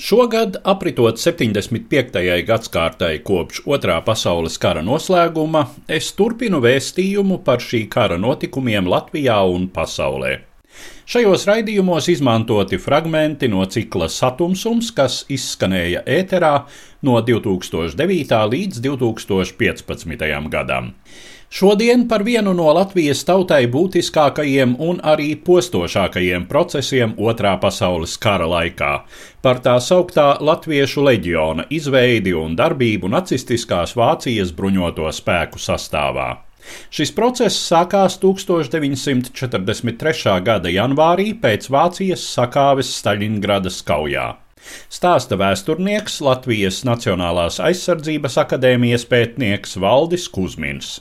Šogad, apritot 75. gadsimtai kopš Otrā pasaules kara noslēguma, es turpinu vēstījumu par šī kara notikumiem Latvijā un pasaulē. Šajos raidījumos izmantoti fragmenti no cikla Satumsums, kas izskanēja ēterā no 2009. līdz 2015. gadam. Šodien par vienu no Latvijas tautai būtiskākajiem un arī postošākajiem procesiem Otrā pasaules kara laikā - par tā sauktā Latviešu leģiona izveidi un darbību nacistiskās Vācijas bruņoto spēku sastāvā. Šis process sākās 1943. gada janvārī pēc Vācijas sakāves Staļingradas kaujā. Stāsta vēsturnieks Latvijas Nacionālās aizsardzības akadēmijas pētnieks Valdis Kusmins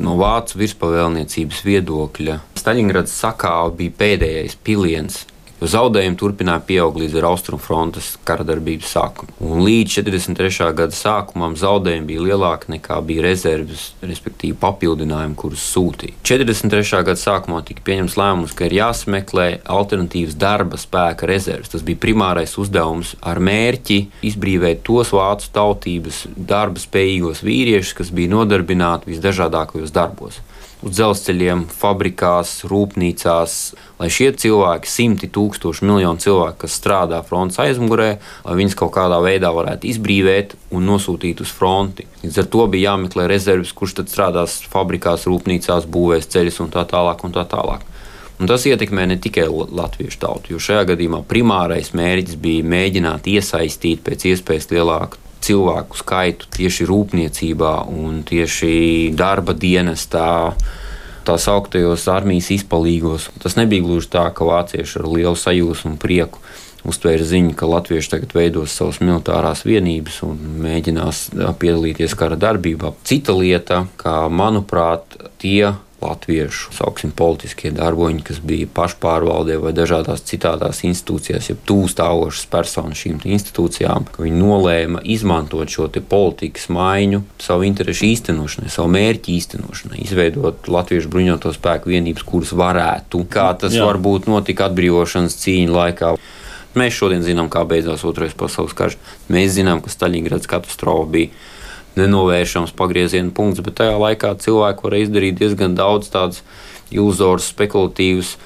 no vācu virspavēlniecības viedokļa. Staļingrads sakāva bija pēdējais piliens zaudējumi turpināja pieaugt līdz austrumu frontes kara darbības sākumam. Un līdz 43. gada sākumam zaudējumi bija lielāki nekā bija rezerves, respektīvi papildinājumi, kurus sūtīja. 43. gada sākumā tika pieņemts lēmums, ka ir jāsmeklē alternatīvas darba spēka rezerves. Tas bija primārais uzdevums ar mērķi izbrīvot tos vācu tautības darba spējīgos vīriešus, kas bija nodarbināti visdažādākajos darbos uz dzelzceļiem, fabrikās, rūpnīcās, lai šie cilvēki, simti tūkstoši, miljoni cilvēku, kas strādā frontes aizmugurē, lai viņus kaut kādā veidā varētu izbrīvot un nosūtīt uz fronti. Līdz ar to bija jāmeklē rezerves, kurš tad strādās fabrikās, rūpnīcās, būvēs ceļus un tā tālāk. Un tā tālāk. Un tas ietekmē ne tikai latviešu tautu, jo šajā gadījumā primārais mērķis bija mēģināt iesaistīt pēc iespējas lielāku cilvēku skaitu tieši rūpniecībā un tieši darba dienestā. Tā sauktajos armijas izpalīgos. Tas nebija gluži tā, ka vācieši ar lielu sajūsmu un prieku uztvēra ziņu, ka latvieši tagad veidos savas militārās vienības un mēģinās piedalīties kara darbībā. Cita lieta, kā manuprāt, tie latviešu, sauksim, politiskie darboņi, kas bija pašpārvaldē vai dažādās citādās institūcijās, ja tūs stāvošas personas šīm institūcijām, ka viņi nolēma izmantot šo politikas maiņu savu interesu īstenošanai, savu mērķu īstenošanai, izveidot latviešu bruņoto spēku vienības, kuras varētu, kā tas Jā. varbūt notika atbrīvošanas cīņu laikā. Mēs šodien zinām, kā beidzās Otrais pasaules karš. Mēs zinām, ka Staļingrads katastrofa bija nenovēršams pagrieziena punkts, bet tajā laikā cilvēki varēja izdarīt diezgan daudz tādus iluzorus, spekulatīvus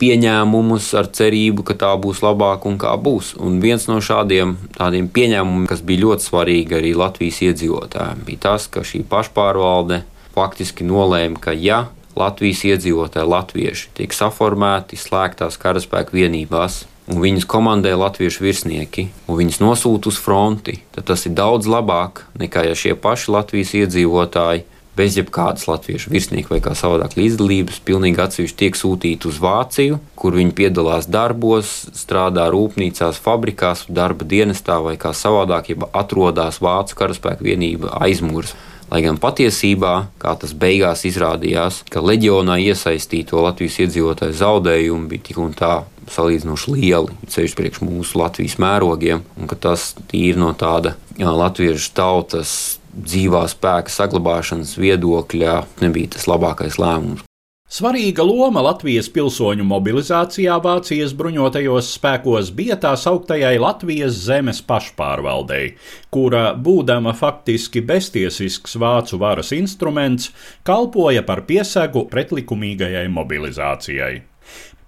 pieņēmumus ar cerību, ka tā būs labāka un kā būs. Un viens no šādiem pieņēmumiem, kas bija ļoti svarīgi arī Latvijas iedzīvotājiem, bija tas, ka šī pašpārvalde faktiski nolēma, ka ja Latvijas iedzīvotāji, latvieši, tiek saformēti slēgtās karaspēku vienībās, un viņas komandē latviešu virsnieki, un viņas nosūta uz fronti, tad tas ir daudz labāk nekā ja šie paši Latvijas iedzīvotāji bez jebkādas latviešu virsnieka vai kā savādāk līdzdalības, pilnīgi atsevišķi tiek sūtīti uz Vāciju, kur viņi piedalās darbos, strādā rūpnīcās, fabrikās, darba dienestā vai kā savādāk, ja atrodas Vācu karaspēka vienība aizmugurē. Lai gan patiesībā, kā tas beigās izrādījās, ka leģionā iesaistīto Latvijas iedzīvotāju zaudējumi bija tik un tā salīdzinoši lieli, ceļš priekš mūsu Latvijas mērogiem, un ka tas ir no tāda jā, latviešu tautas dzīvā spēka saglabāšanas viedokļa nebija tas labākais lēmums. Svarīga loma Latvijas pilsoņu mobilizācijā Vācijas bruņotajos spēkos bija tā sauktajai Latvijas zemes pašpārvaldei, kura, būdama faktiski beztiesisks vācu varas instruments, kalpoja par piesegu pretlikumīgajai mobilizācijai.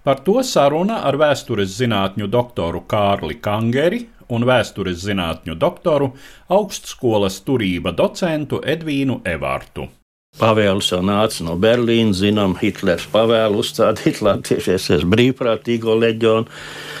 Par to saruna ar vēstures zinātņu doktoru Kārli Kangeri un vēstures zinātņu doktoru augstskolas turība docentu Edvīnu Evārtu. Pavēlis jau nāca no Berlīnas, zinām, Hitlers pavēlu uzstādīt Latvijas brīvprātīgo leģionu.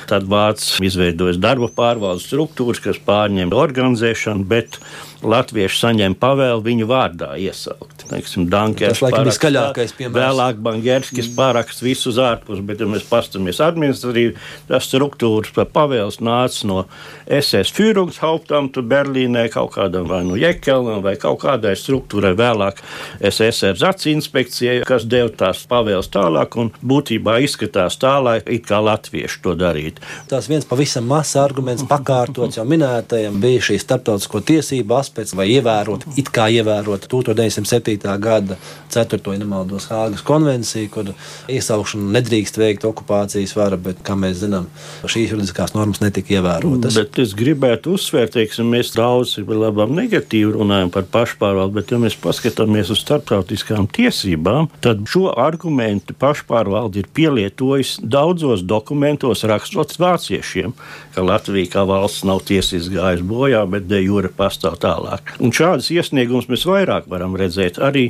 Tad Vācis izveidojas darba pārvaldes struktūras, kas pārņem organizēšanu, bet latvieši saņem pavēlu viņu vārdā iesaukt. Teiksim, Dankers, Tas laikam bija skaļākais piemērs. Vēlāk Bangerskis mm. pārakst visus ārpus, bet, ja mēs pastamies administratīvi, tas struktūras pavēles nāca no SS Führungshauptam, tu Berlīnē kaut kādam vai nu Jekelam vai kaut kādai struktūrai vēlāk SSR Zaci inspekcijai, kas deva tās pavēles tālāk un būtībā izskatās tā, lai it kā latvieši to darītu. Tas viens pavisam mazs arguments pakārtots jau minētajam bija šī starptautisko tiesību aspekts, vai ievērot, it kā ievērot 1907. Gada 4. nemaldos Hāgas konvenciju, kur iesaukšanu nedrīkst veikt okupācijas vara, bet, kā mēs zinām, šīs juridiskās normas netika ievērotas. Bet es gribētu uzsvērt, teiksim, mēs daudz labam negatīvi runājam par pašpārvaldu, bet ja mēs paskatāmies uz starptautiskām tiesībām, tad šo argumentu pašpārvalde ir pielietojis daudzos dokumentos rakstot vāciešiem, ka Latvija kā valsts nav tiesiski gājusi bojā, bet de jure pastāv tālāk. Un šādas iesniegumus mēs vairāk varam redzēt arī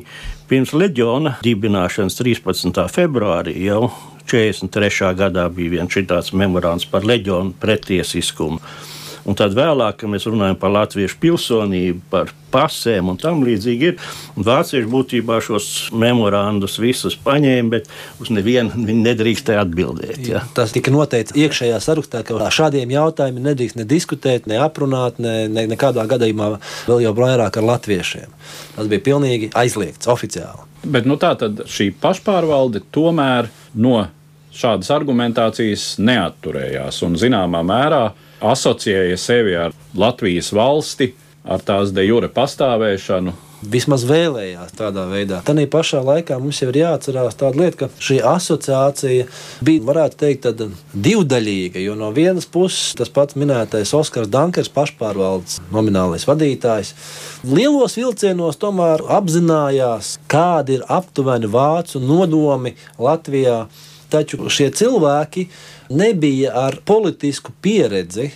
pirms leģiona dibināšanas 13. februārī jau 43. gadā bija viens šāds memorāns par leģionu pretiesiskumu. Un tad vēlāk, kad mēs runājam par latviešu pilsonību, par pasēm un tam līdzīgi, ir vācieši būtībā šos memorandus visus paņēma, bet uz nevienu viņi nedrīkstēja atbildēt. Ja. Tas tika noteikts iekšējā sarakstā, ka šādiem jautājumiem nedrīkst ne diskutēt, ne aprunāt, ne, ne nekādā gadījumā vēl jau vairāk ar latviešiem. Tas bija pilnīgi aizliegts oficiāli. Bet nu, tā tad šī pašpārvalde tomēr no šādas argumentācijas neatturējās un zināmā mērā asociēja sevi ar Latvijas valsti, ar tās de jure pastāvēšanu. Vismaz vēlējās tādā veidā. Tādā pašā laikā mums jau ir jāatcerās tāda lieta, ka šī asociācija bija, varētu teikt, divdaļīga. Jo no vienas puses tas pats minētais Oskars Dankers, pašpārvaldes nominālais vadītājs, lielos vilcienos tomēr apzinājās, kādi ir aptuveni vācu nodomi Latvijā. Taču šie cilvēki nebija ar politisku pieredzi.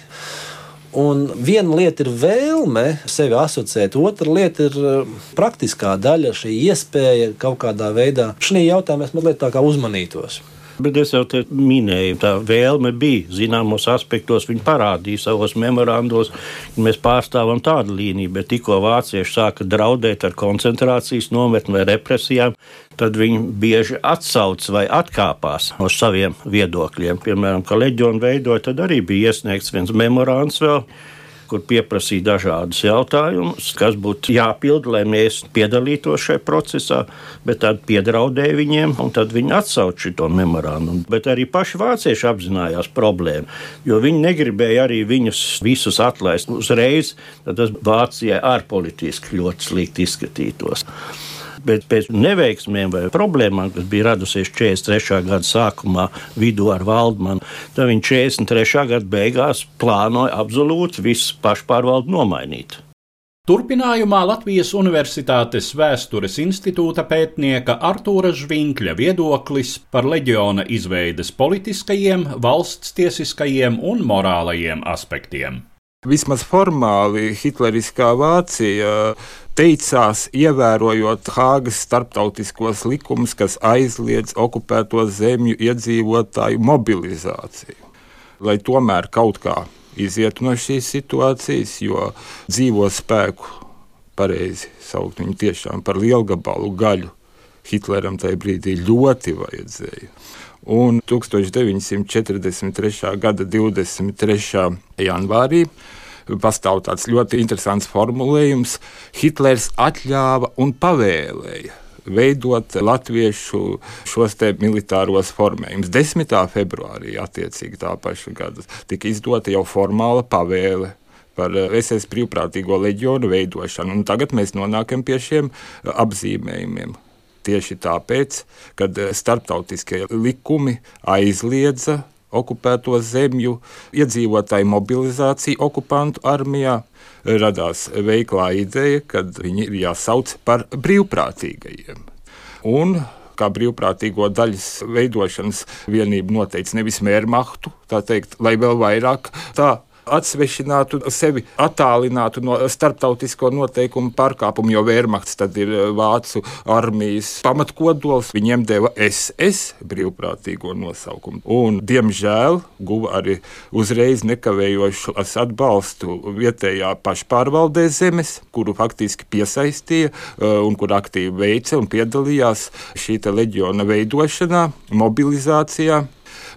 Un viena lieta ir vēlme sevi asociēt, otra lieta ir eh, praktiskā daļa, šī iespēja kaut kādā veidā šajā jautājumā mazliet tā kā uzmanītos. Bet es jau te minēju, tā vēlme bija. Zināmos aspektos viņi parādīja savos memorandos, ka mēs pārstāvam tādu līniju, bet tikko vācieši sāka draudēt ar koncentrācijas nometni vai represijām, tad viņi bieži atsauc vai atkāpās no saviem viedokļiem. Piemēram, ka leģionu veidoja, tad arī bija iesniegts viens memorands vēl kur pieprasīja dažādus jautājumus, kas būtu jāpild, lai mēs piedalītos šajā procesā, bet tad piedraudēja viņiem, un tad viņi atsauca šo memorandumu. Bet arī paši vācieši apzinājās problēmu, jo viņi negribēja arī viņus visus atlaist uzreiz, tad tas Vācijai ārpolitiski ļoti slikti izskatītos bet pēc neveiksmēm vai problēmām, kas bija radusies 43. gada sākumā, vidū ar Valdmanu, tad viņš 43. gada beigās plānoja absolūti visu pašpārvaldu nomainīt. Turpinājumā Latvijas Universitātes vēstures institūta pētnieka Artūra Žvinkļa viedoklis par leģiona izveides politiskajiem, valsts tiesiskajiem un morālajiem aspektiem. Vismaz formāli Hitleriskā Vācija teicās, ievērojot Hāgas starptautiskos likumus, kas aizliedz okupēto zemju iedzīvotāju mobilizāciju. Lai tomēr kaut kā izietu no šīs situācijas, jo dzīvo spēku pareizi saukt viņu tiešām par lielgabalu gaļu. Hitleram tajā brīdī ļoti vajadzēja un 1943. gada 23. janvārī pastāv tāds ļoti interesants formulējums. Hitlers atļāva un pavēlēja veidot latviešu šos militāros formējumus. 10. februārī, attiecīgi tā paša gada, tika izdota jau formāla pavēle par SS brīvprātīgo leģionu veidošanu. Un tagad mēs nonākam pie šiem apzīmējumiem. Tieši tāpēc, ka eh, starptautiskie likumi aizliedza okupēto zemju iedzīvotāju mobilizāciju okupantu armijā, radās veiklā ideja, ka viņi ir jāsauc par brīvprātīgajiem. Un kā brīvprātīgo daļas veidošanas vienību noteica nevis mērmahtu, tā teikt, lai vēl vairāk tā atsvešinātu sevi, attālinātu no starptautisko noteikumu pārkāpumu, jo Wehrmachts tad ir eh, vācu armijas pamatkodols. Viņiem deva SS brīvprātīgo nosaukumu. Un, diemžēl guva arī uzreiz nekavējošu atbalstu vietējā pašpārvaldē zemes, kuru faktiski piesaistīja eh, un kur aktīvi veica un piedalījās šī leģiona veidošanā, mobilizācijā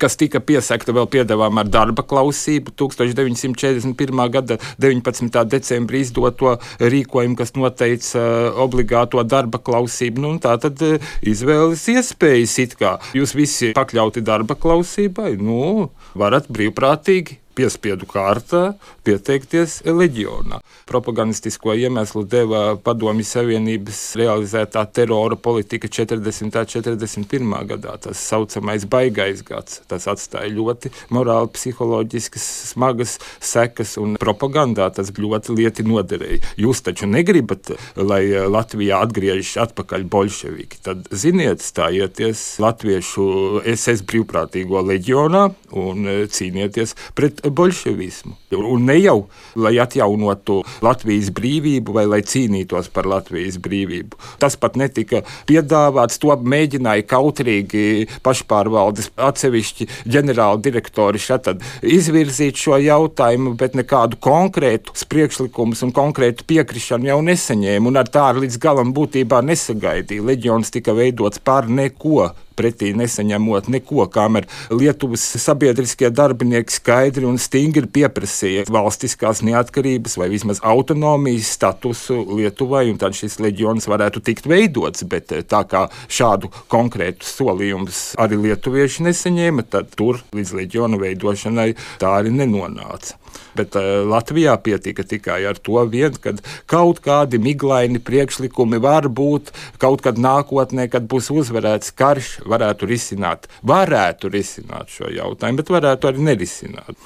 kas tika piesakta vēl piedāvājumā ar darba klausību 1941. gada 19. decembrī izdoto rīkojumu, kas noteica uh, obligāto darba klausību. Nu, tā tad uh, izvēles iespējas it kā jūs visi pakļauti darba klausībai, nu, varat brīvprātīgi piespiedu kārtā pieteikties leģionā. Propagandistisko iemeslu deva Padomju Savienības realizētā terora politika 40. un 41. gadā. Tas saucamais baigais gads. Tas atstāja ļoti morāli, psiholoģiskas, smagas sekas, un propagandā tas ļoti lieti noderēja. Jūs taču negribat, lai Latvijā atgriežas atpakaļ bolševiki. Tad ziniet, stājieties Latviešu SS brīvprātīgo leģionā un cīnieties pret bolševismu. Un ne jau lai atjaunotu Latvijas brīvību vai lai cīnītos par Latvijas brīvību. Tas pat netika piedāvāts. To mēģināja kautrīgi pašpārvaldes atsevišķi ģenerāla direktori šeit izvirzīt šo jautājumu, bet nekādu konkrētu priekšlikumu un konkrētu piekrišanu jau nesaņēma. Un ar tādu līdz galam būtībā nesagaidīja. Leģions tika veidots par neko pretī nesaņemot neko, kamēr Lietuvas sabiedriskie darbinieki skaidri un stingri pieprasīja valstiskās neatkarības vai vismaz autonomijas statusu Lietuvai, un tad šis leģions varētu tikt veidots. Bet eh, tā kā šādu konkrētu solījumus arī lietuvieši nesaņēma, tad tur līdz leģiona veidošanai tā arī nenonāca. Bet uh, Latvijā pietika tikai ar to vien, ka kaut kādi miglaini priekšlikumi var būt kaut kad nākotnē, kad būs uzvarēts karš, varētu risināt, varētu risināt šo jautājumu, bet varētu arī nerisināt.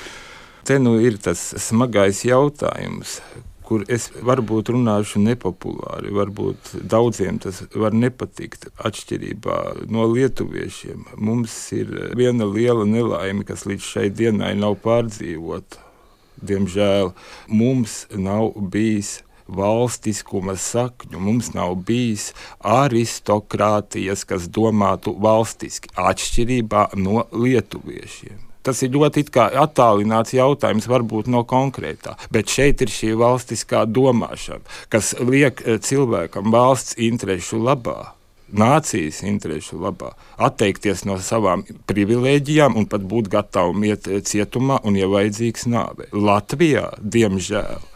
Te nu ir tas smagais jautājums, kur es varbūt runāšu nepopulāri, varbūt daudziem tas var nepatikt. Atšķirībā no lietuviešiem mums ir viena liela nelaime, kas līdz šai dienai nav pārdzīvota diemžēl, mums nav bijis valstiskuma sakņu. Mums nav bijis aristokrātijas, kas domātu valstiski, atšķirībā no lietuviešiem. Tas ir ļoti attālināts jautājums, varbūt no konkrētā, bet šeit ir šī valstiskā domāšana, kas liek eh, cilvēkam valsts interesu labā nācijas interesu labā, atteikties no savām privilēģijām un pat būt gatavam iet cietumā un, ja vajadzīgs, nāvei. Latvijā, diemžēl,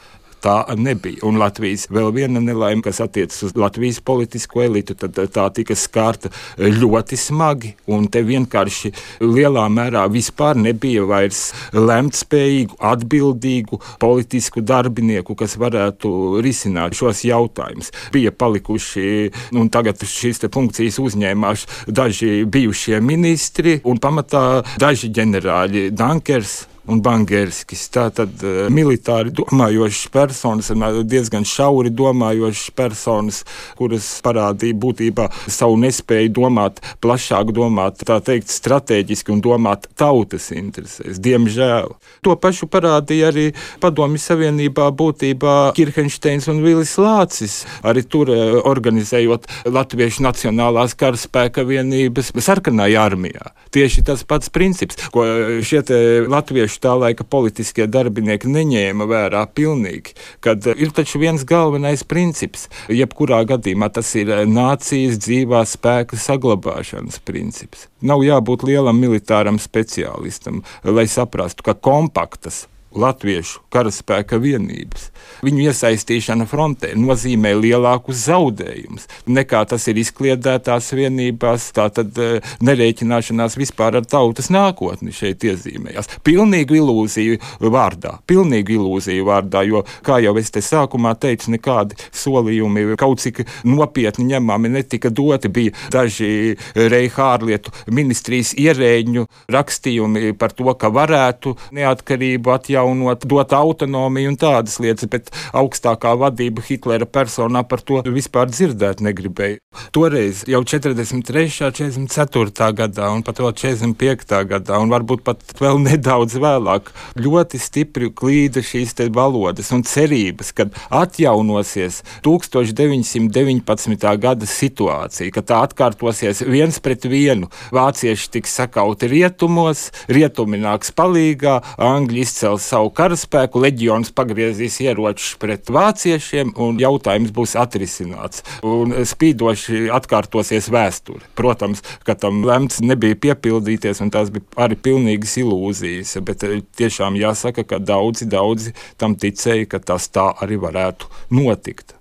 tā nebija. Un Latvijas vēl viena nelaime, kas attiecas uz Latvijas politisko elitu, tad tā tika skārta ļoti smagi. Un te vienkārši lielā mērā vispār nebija vairs lemtspējīgu, atbildīgu politisku darbinieku, kas varētu risināt šos jautājumus. Bija palikuši, un tagad šīs funkcijas uzņēmās daži bijušie ministri un pamatā daži ģenerāļi Dankers un Bangerskis. Tātad uh, militāri domājošas personas, diezgan šauri domājošas personas, kuras parādīja būtībā savu nespēju domāt plašāk, domāt tā teikt strateģiski un domāt tautas interesēs. Diemžēl. To pašu parādīja arī Padomju Savienībā būtībā Kirhensteins un Vilis Lācis, arī tur uh, organizējot Latviešu Nacionālās karaspēka vienības sarkanajā armijā. Tieši tas pats princips, ko šie latviešu tieši tā laika politiskie darbinieki neņēma vērā pilnīgi, kad ir taču viens galvenais princips. Jebkurā gadījumā tas ir nācijas dzīvā spēka saglabāšanas princips. Nav jābūt lielam militāram speciālistam, lai saprastu, ka kompaktas latviešu karaspēka vienības. Viņu iesaistīšana frontē nozīmē lielākus zaudējumus nekā tas ir izkliedētās vienībās. Tā tad e, nerēķināšanās vispār ar tautas nākotni šeit iezīmējās. Pilnīgi ilūziju vārdā, pilnīgi ilūziju vārdā, jo, kā jau es te sākumā teicu, nekādi solījumi kaut cik nopietni ņemami netika doti. Bija daži Reiha ārlietu ministrijas ierēģņu rakstījumi par to, ka varētu neatkarību atjaunot atjaunot, dot autonomiju un tādas lietas, bet augstākā vadība Hitlera personā par to vispār dzirdēt negribēja. Toreiz jau 43. 44. gadā un pat vēl 45. gadā un varbūt pat vēl nedaudz vēlāk ļoti stipri klīda šīs valodas un cerības, kad atjaunosies 1919. gada situācija, ka tā atkārtosies viens pret vienu. Vācieši tiks sakauti rietumos, rietumi nāks palīgā, Angļi izcels savu karaspēku, leģions pagriezīs ieročus pret vāciešiem un jautājums būs atrisināts. Un spīdoši atkārtosies vēsture. Protams, ka tam lemts nebija piepildīties, un tās bija arī pilnīgas ilūzijas. Bet eh, tiešām jāsaka, ka daudzi, daudzi tam ticēja, ka tas tā arī varētu notikt.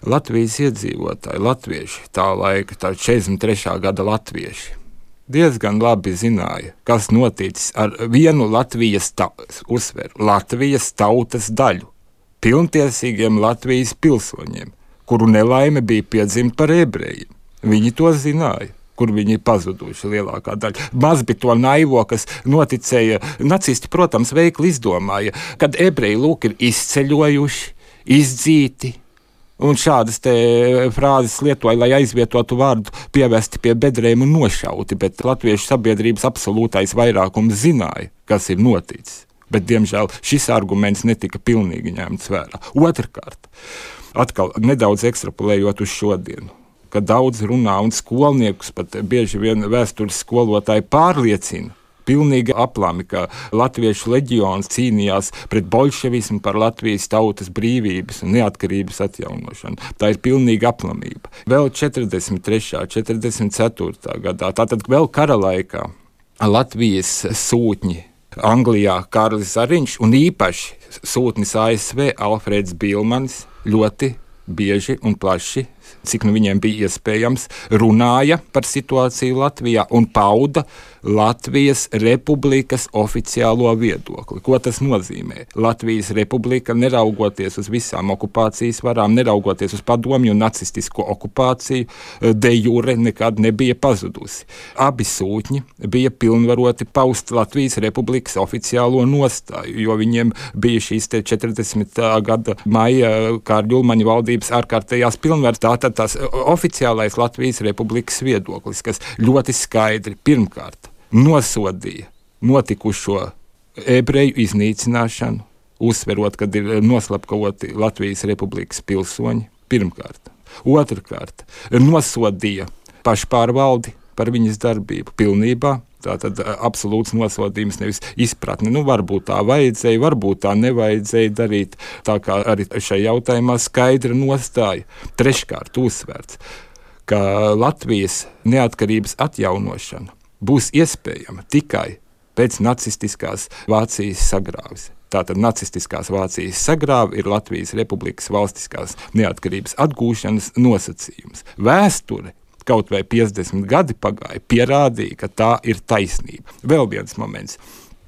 Latvijas iedzīvotāji, latvieši, tā laika, tā 43. gada latvieši, diezgan labi zināja, kas noticis ar vienu Latvijas, ta uzsveru, Latvijas tautas daļu, pilntiesīgiem Latvijas pilsoņiem, kuru nelaime bija piedzimt par ebrejiem. Viņi to zināja kur viņi ir pazuduši lielākā daļa. Maz bija to naivo, kas noticēja. Nacisti, protams, veikli izdomāja, kad ebreji lūk ir izceļojuši, izdzīti, Un šādas frāzes lietoja, lai aizvietotu vārdu pievesti pie bedrēm un nošauti, bet latviešu sabiedrības absolūtais vairākums zināja, kas ir noticis. Bet, diemžēl, šis arguments netika pilnībā ņemts vērā. Otrakārt, atkal nedaudz ekstrapolējot uz šodienu, kad daudz runā un skolniekus, pat bieži vien vēstures skolotāji pārliecina, pilnīgi aplami, ka Latviešu leģions cīnījās pret bolševismu par Latvijas tautas brīvības un neatkarības atjaunošanu. Tā ir pilnīga aplamība. Vēl 43. un 44. gadā, tātad vēl kara laikā, Latvijas sūtņi Anglijā Kārlis Zariņš un īpaši sūtnis ASV Alfrēds Bilmans ļoti bieži un plaši cik nu viņiem bija iespējams, runāja par situāciju Latvijā un pauda Latvijas republikas oficiālo viedokli. Ko tas nozīmē? Latvijas republika, neraugoties uz visām okupācijas varām, neraugoties uz padomju un nacistisko okupāciju, de jure nekad nebija pazudusi. Abi sūtņi bija pilnvaroti paust Latvijas republikas oficiālo nostāju, jo viņiem bija šīs 40. gada maija Kārļa Ulmaņa valdības ārkārtējās pilnvaras. Tātad tas oficiālais Latvijas republikas viedoklis, kas ļoti skaidri pirmkārt nosodīja notikušo ebreju iznīcināšanu, uzsverot, ka ir noslapkavoti Latvijas republikas pilsoņi. Pirmkārt, otrkārt, nosodīja pašpārvaldi par viņas darbību pilnībā. Tā tad absolūts nosodījums, nevis izpratne. Nu, varbūt tā vajadzēja, varbūt tā nevajadzēja darīt. Tā kā arī šajā jautājumā skaidra nostāja. Treškārt, uzsvērts, ka Latvijas neatkarības atjaunošana būs iespējama tikai pēc nacistiskās Vācijas sagrāves. Tātad nacistiskās Vācijas sagrāve ir Latvijas Republikas valstiskās neatkarības atgūšanas nosacījums. Vēsture kaut vai 50 gadi pagāja, pierādīja, ka tā ir taisnība. Vēl viens moments.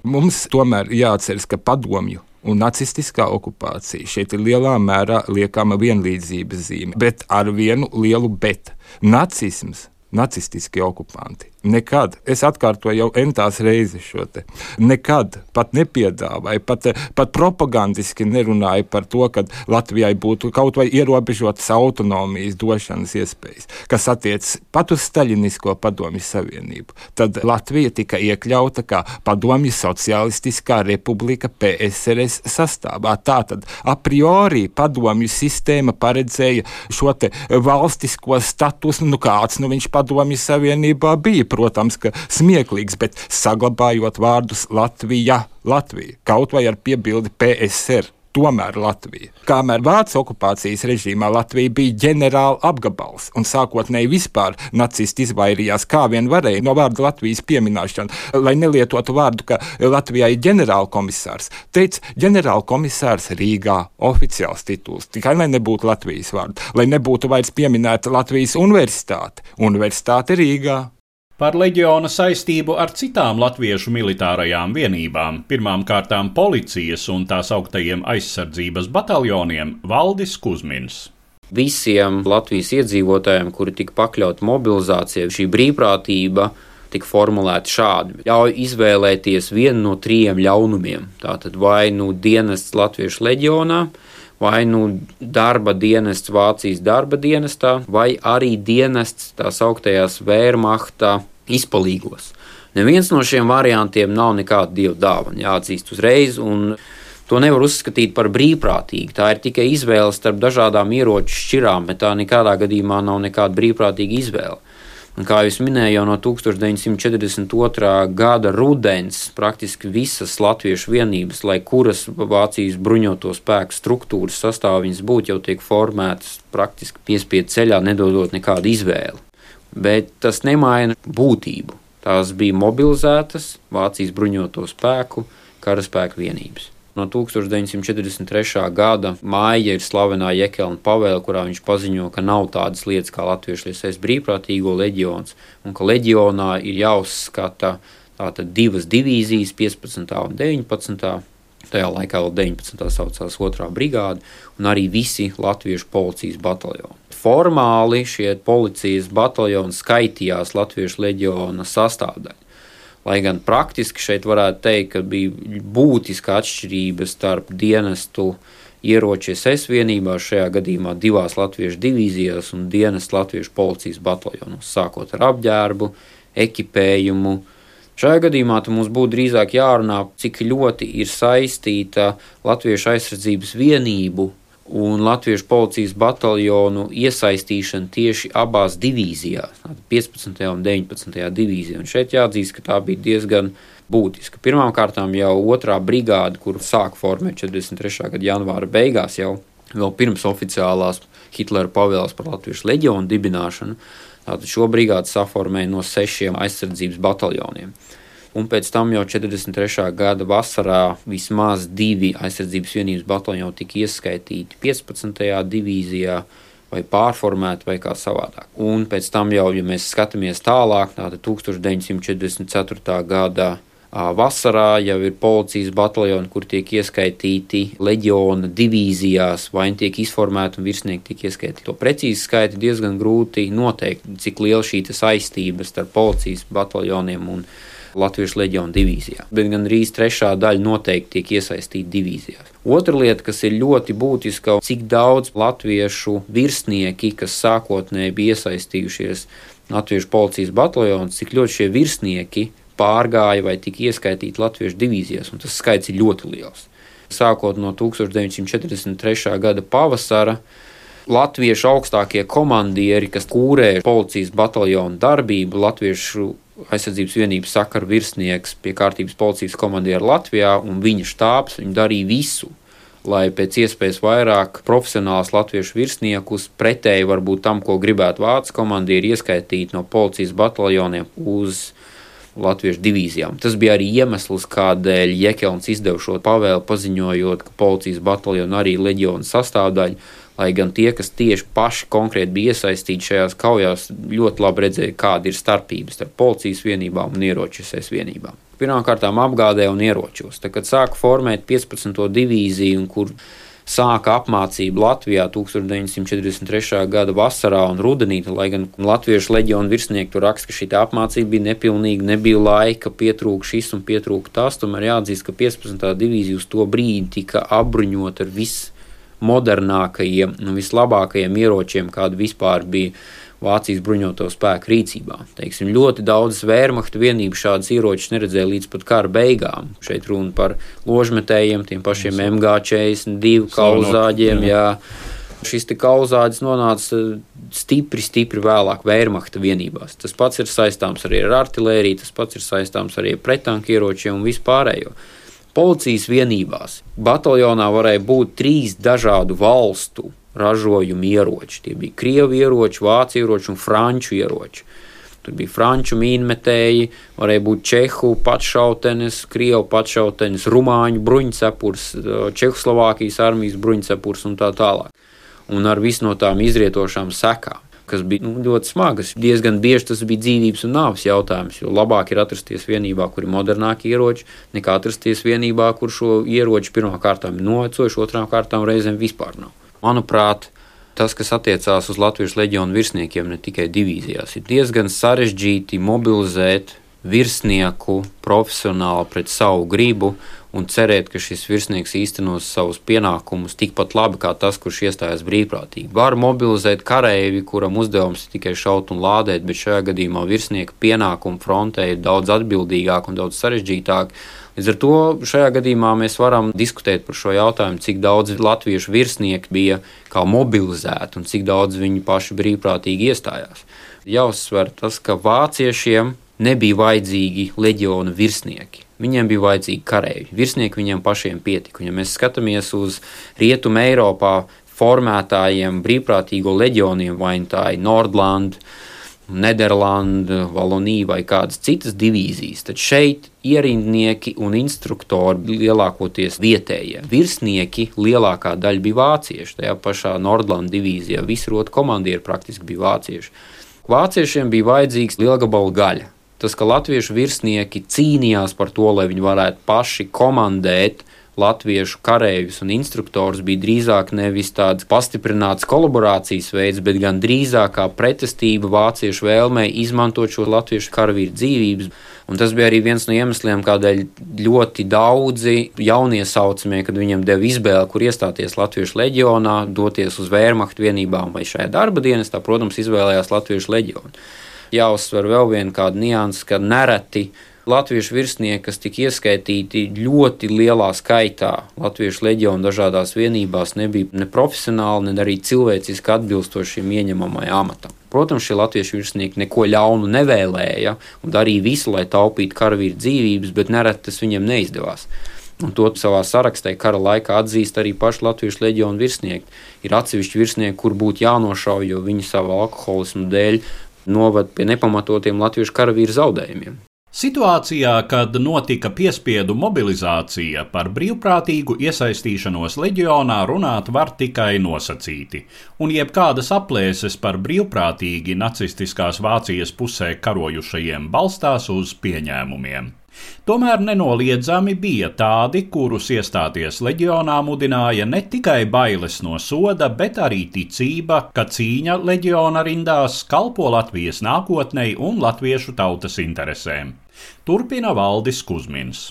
Mums tomēr jāatceras, ka padomju un nacistiskā okupācija šeit ir lielā mērā liekama vienlīdzības zīme, bet ar vienu lielu bet. Nacisms nacistiskie okupanti. Nekad, es atkārtoju jau entās reizes šo te, nekad pat nepiedāvāju, pat, pat propagandiski nerunāju par to, ka Latvijai būtu kaut vai ierobežotas autonomijas došanas iespējas, kas attiecas pat uz Staļinisko padomju savienību. Tad Latvija tika iekļauta kā padomju socialistiskā republika PSRS sastāvā. Tātad a priori padomju sistēma paredzēja šo valstisko statusu, nu kāds nu viņš padomju padomju savienībā bija, protams, smieklīgs, bet saglabājot vārdus Latvija, Latvija, kaut vai ar piebildi PSR. Tomēr Latvija. Kamēr Vācijas okupācijas režīmā Latvija bija ģenerāla apgabals un sākotnēji vispār nacisti izvairījās kā vien varēja no vārda Latvijas pieminēšana, lai nelietotu vārdu, ka Latvijā ir ģenerāla komisārs. Teica, ģenerāla komisārs Rīgā oficiāls tituls, tikai lai nebūtu Latvijas vārdu, lai nebūtu vairs pieminēta Latvijas universitāte, universitāte Rīgā. Par leģiona saistību ar citām latviešu militārajām vienībām, pirmām kārtām policijas un tās augtajiem aizsardzības bataljoniem, Valdis Kusmins visiem Latvijas iedzīvotājiem, kuri tika pakļauti mobilizācijai, šī brīvprātība tika formulēti šādi: ļauj izvēlēties vienu no trim ļaunumiem. Tātad vai nu dienests Latviešu leģionā, vai nu darba dienests Vācijas darba dienestā, vai arī dienests tā sauktajās Vērmachta izpalīgos. Neviens no šiem variantiem nav nekāda dieva dāvana, jāatzīst uzreiz. To nevar uzskatīt par brīvprātīgu. Tā ir tikai izvēle starp dažādām ieroču šķirām, bet tā nekādā gadījumā nav nekāda brīvprātīga izvēle. Un kā jau minēju, jau no 1942. gada rudens praktiski visas latviešu vienības, lai kuras Vācijas bruņoto spēku struktūras sastāvviņas būtu, jau tiek formētas praktiski piespiedu ceļā, nedodot nekādu izvēli. Bet tas nemaina būtību. Tās bija mobilizētas Vācijas bruņoto spēku karaspēku vienības. No 1943. gada māja ir slavenā Jekelna pavēle, kurā viņš paziņo, ka nav tādas lietas kā latviešu liesais brīvprātīgo leģions, un ka leģionā ir jāuzskata tātad divas divīzijas, 15. un 19. Tajā laikā vēl 19. saucās otrā brigāde, un arī visi latviešu policijas bataljoni. Formāli šie policijas bataljoni skaitījās Latviešu leģiona sastāvdaļā. Lai gan praktiski šeit varētu teikt, ka bija būtiska atšķirība starp dienestu ieroču SS vienībās, šajā gadījumā divās latviešu divīzijās un dienestu latviešu policijas bataljonos, sākot ar apģērbu, ekipējumu. Šajā gadījumā mums būtu drīzāk jārunā, cik ļoti ir saistīta latviešu aizsardzības vienību un Latviešu policijas bataljonu iesaistīšana tieši abās divīzijās, 15. un 19. divīzijā. Un šeit jāatzīst, ka tā bija diezgan būtiska. Pirmkārt, jau otrā brigāde, kur sāka formēt 43. gada janvāra beigās, jau pirms oficiālās Hitlera pavēles par Latviešu leģionu dibināšanu, tātad šo brigādi saformēja no sešiem aizsardzības bataljoniem un pēc tam jau 43. gada vasarā vismaz divi aizsardzības vienības bataljoni jau tika ieskaitīti 15. divīzijā. Vai pārformēti, vai kā savādāk. Un pēc tam jau, ja mēs skatāmies tālāk, tātad 1944. gada vasarā jau ir policijas bataljoni, kur tiek ieskaitīti leģiona divīzijās, vai viņi tiek izformēti un virsnieki tiek ieskaitīti. To precīzi skaiti diezgan grūti noteikt, cik liela šī saistība starp policijas bataljoniem un Latvijas leģiona divīzijā. Bet gan arī trešā daļa noteikti tiek iesaistīta divīzijās. Otra lieta, kas ir ļoti būtiska, cik daudz latviešu virsnieki, kas sākotnēji bija iesaistījušies Latvijas policijas bataljonā, cik ļoti šie virsnieki pārgāja vai tika ieskaitīti Latvijas divīzijās, un tas skaits ir ļoti liels. Sākot no 1943. gada pavasara, Latviešu augstākie komandieri, kas kūrēja policijas bataljonu darbību, latviešu aizsardzības vienības sakaru virsnieks pie kārtības policijas komandieru Latvijā un viņa štābs viņa darīja visu. Lai pēc iespējas vairāk profesionālus latviešu virsniekus, pretēji varbūt tam, ko gribētu vācu komandieri, ieskaitīt no policijas bataljoniem uz latviešu divīzijām. Tas bija arī iemesls, kādēļ Jekels izdeva šo pavēli, paziņojot, ka policijas bataljona arī leģiona sastāvdaļa lai gan tie, kas tieši paši konkrēti bija iesaistīti šajās kaujās, ļoti labi redzēja, kāda ir starpības starp policijas vienībām un ieroču SS vienībām. Pirmkārt, apgādē un ieročos. Tad, kad sāka formēt 15. divīziju, kur sāka apmācību Latvijā 1943. gada vasarā un rudenī, lai gan latviešu leģionu virsnieki tur raksta, ka šī apmācība bija nepilnīga, nebija laika, pietrūka šis un pietrūka tas. Tomēr jāatzīst, ka 15. divīzija uz to brīdi tika apbruņota ar visu modernākajiem un vislabākajiem ieročiem, kāda vispār bija Vācijas bruņoto spēku rīcībā. Teiksim, ļoti daudzas vērmahtu vienības šādas ieročus neredzēja līdz pat kara beigām. Šeit runa par ložmetējiem, tiem pašiem MG42 kauzāģiem. Jā. Šis kauzāģis nonāca stipri, stipri vēlāk Vērmachta vienībās. Tas pats ir saistāms arī ar artēriju, tas pats ir saistāms arī ar pretanku ieročiem un vispārējo. Policijas vienībās bataljonā varēja būt trīs dažādu valstu ražojumu ieroči. Tie bija krievu ieroči, vācu ieroči un franču ieroči. Tur bija franču mīnmetēji, varēja būt čehu patšautenes, krievu patšautenes, rumāņu bruņcepurs, Čehoslovākijas armijas bruņcepurs un tā tālāk. Un ar visu no tām izrietošām sekām kas bija nu, ļoti smagas. Diezgan bieži tas bija dzīvības un nāves jautājums, jo labāk ir atrasties vienībā, kur ir modernāki ieroči, nekā atrasties vienībā, kur šo ieroču pirmā kārtā ir novecojuši, otrām kārtām reizēm vispār nav. Manuprāt, tas, kas attiecās uz Latvijas leģionu virsniekiem, ne tikai divīzijās, ir diezgan sarežģīti mobilizēt virsnieku profesionāli pret savu gribu un cerēt, ka šis virsnieks īstenos savus pienākumus tikpat labi kā tas, kurš iestājas brīvprātīgi. Var mobilizēt kareivi, kuram uzdevums ir tikai šaut un lādēt, bet šajā gadījumā virsnieka pienākumu frontē ir daudz atbildīgāk un daudz sarežģītāk. Līdz ar to šajā gadījumā mēs varam diskutēt par šo jautājumu, cik daudz latviešu virsnieku bija mobilizēti un cik daudz viņi paši brīvprātīgi iestājās. Jāuzsver tas, ka vāciešiem nebija vajadzīgi leģiona virsnieki. Viņiem bija vajadzīgi kareivi. Virsnieki viņiem pašiem pietika. Ja mēs skatāmies uz rietumu Eiropā formētājiem, brīvprātīgo leģioniem, vai nu tā ir Nordlanda, Nederlanda, Valonija vai kādas citas divīzijas, tad šeit ierindnieki un instruktori lielākoties vietējie. Virsnieki lielākā daļa bija vācieši. Tajā pašā Nordlanda divīzijā visi rotu komandieri praktiski bija vācieši. Vāciešiem bija vajadzīgs lielgabala gaļa tas, ka latviešu virsnieki cīnījās par to, lai viņi varētu paši komandēt latviešu karavīrus un instruktorus, bija drīzāk nevis tāds pastiprināts kolaborācijas veids, bet gan drīzāk kā pretestība vāciešu vēlmei izmantot šo latviešu karavīru dzīvības. Un tas bija arī viens no iemesliem, kādēļ ļoti daudzi jaunie saucamie, kad viņiem deva izvēli, kur iestāties Latviešu leģionā, doties uz Vērmachtu vienībām vai šajā darba dienestā, protams, izvēlējās Latviešu leģionu jāuzsver vēl viena kāda nianses, ka nereti latviešu virsnieki, kas tika ieskaitīti ļoti lielā skaitā latviešu leģionu dažādās vienībās, nebija ne profesionāli, ne arī cilvēciski atbilstoši šim ieņemamajam amatam. Protams, šie latviešu virsnieki neko ļaunu nevēlēja un darīja visu, lai taupītu karavīru dzīvības, bet nereti tas viņiem neizdevās. Un to savā sarakstā kara laikā atzīst arī paši latviešu leģionu virsnieki. Ir atsevišķi virsnieki, kur būtu jānošauj, jo viņi savu alkoholismu dēļ novad pie nepamatotiem latviešu karavīru zaudējumiem. Situācijā, kad notika piespiedu mobilizācija, par brīvprātīgu iesaistīšanos leģionā runāt var tikai nosacīti, un jebkādas aplēses par brīvprātīgi nacistiskās Vācijas pusē karojušajiem balstās uz pieņēmumiem. Tomēr nenoliedzami bija tādi, kurus iestāties leģionā mudināja ne tikai bailes no soda, bet arī ticība, ka cīņa leģiona rindās kalpo Latvijas nākotnei un latviešu tautas interesēm. Turpina Valdis Kusmins.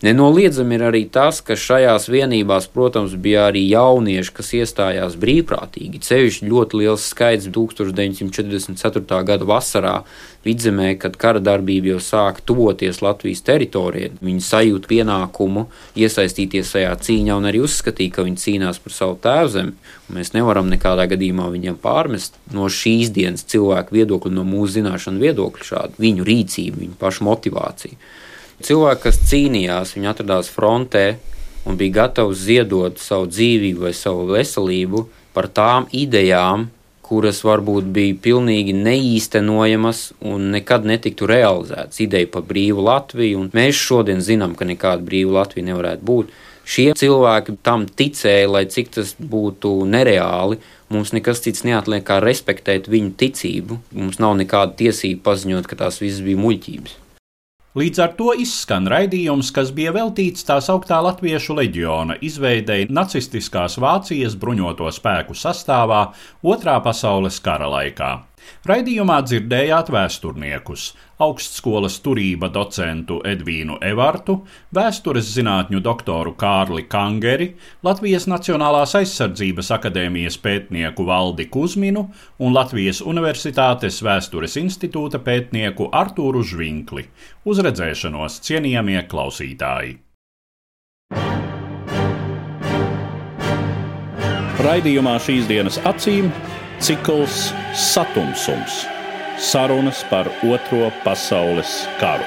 Nenoliedzami ir arī tas, ka šajās vienībās, protams, bija arī jaunieši, kas iestājās brīvprātīgi. Ceļš ļoti liels skaits 1944. gada vasarā vidzemē, kad kara darbība jau sāka tuvoties Latvijas teritorijai. Viņi sajūta pienākumu iesaistīties šajā cīņā un arī uzskatīja, ka viņi cīnās par savu tēvzemi. Mēs nevaram nekādā gadījumā viņiem pārmest no šīs dienas cilvēku viedokļa, no mūsu zināšanu viedokļa šādu viņu rīcību, viņu pašu motivāciju. Cilvēki, kas cīnījās, viņi atradās frontē un bija gatavi ziedot savu dzīvību vai savu veselību par tām idejām, kuras varbūt bija pilnīgi neīstenojamas un nekad netiktu realizētas. Ideja par brīvu Latviju, un mēs šodien zinām, ka nekāda brīva Latvija nevarētu būt. Šie cilvēki tam ticēja, lai cik tas būtu nereāli. Mums nekas cits neatliek kā respektēt viņu ticību. Mums nav nekāda tiesība paziņot, ka tās visas bija muļķības. Līdz ar to izskan raidījums, kas bija veltīts tā sauktā Latviešu leģiona izveidei nacistiskās Vācijas bruņoto spēku sastāvā Otrā pasaules kara laikā. Raidījumā dzirdējāt vēsturniekus, augstskolas turība docentu Edvīnu Evartu, vēstures zinātņu doktoru Kārli Kangeri, Latvijas Nacionālās aizsardzības akadēmijas pētnieku Valdi Kuzminu un Latvijas Universitātes vēstures institūta pētnieku Artūru Žvinkli. Uz redzēšanos, cienījamie klausītāji! Raidījumā šīs dienas acīm Cikls Satumsums - sarunas par Otro pasaules karu.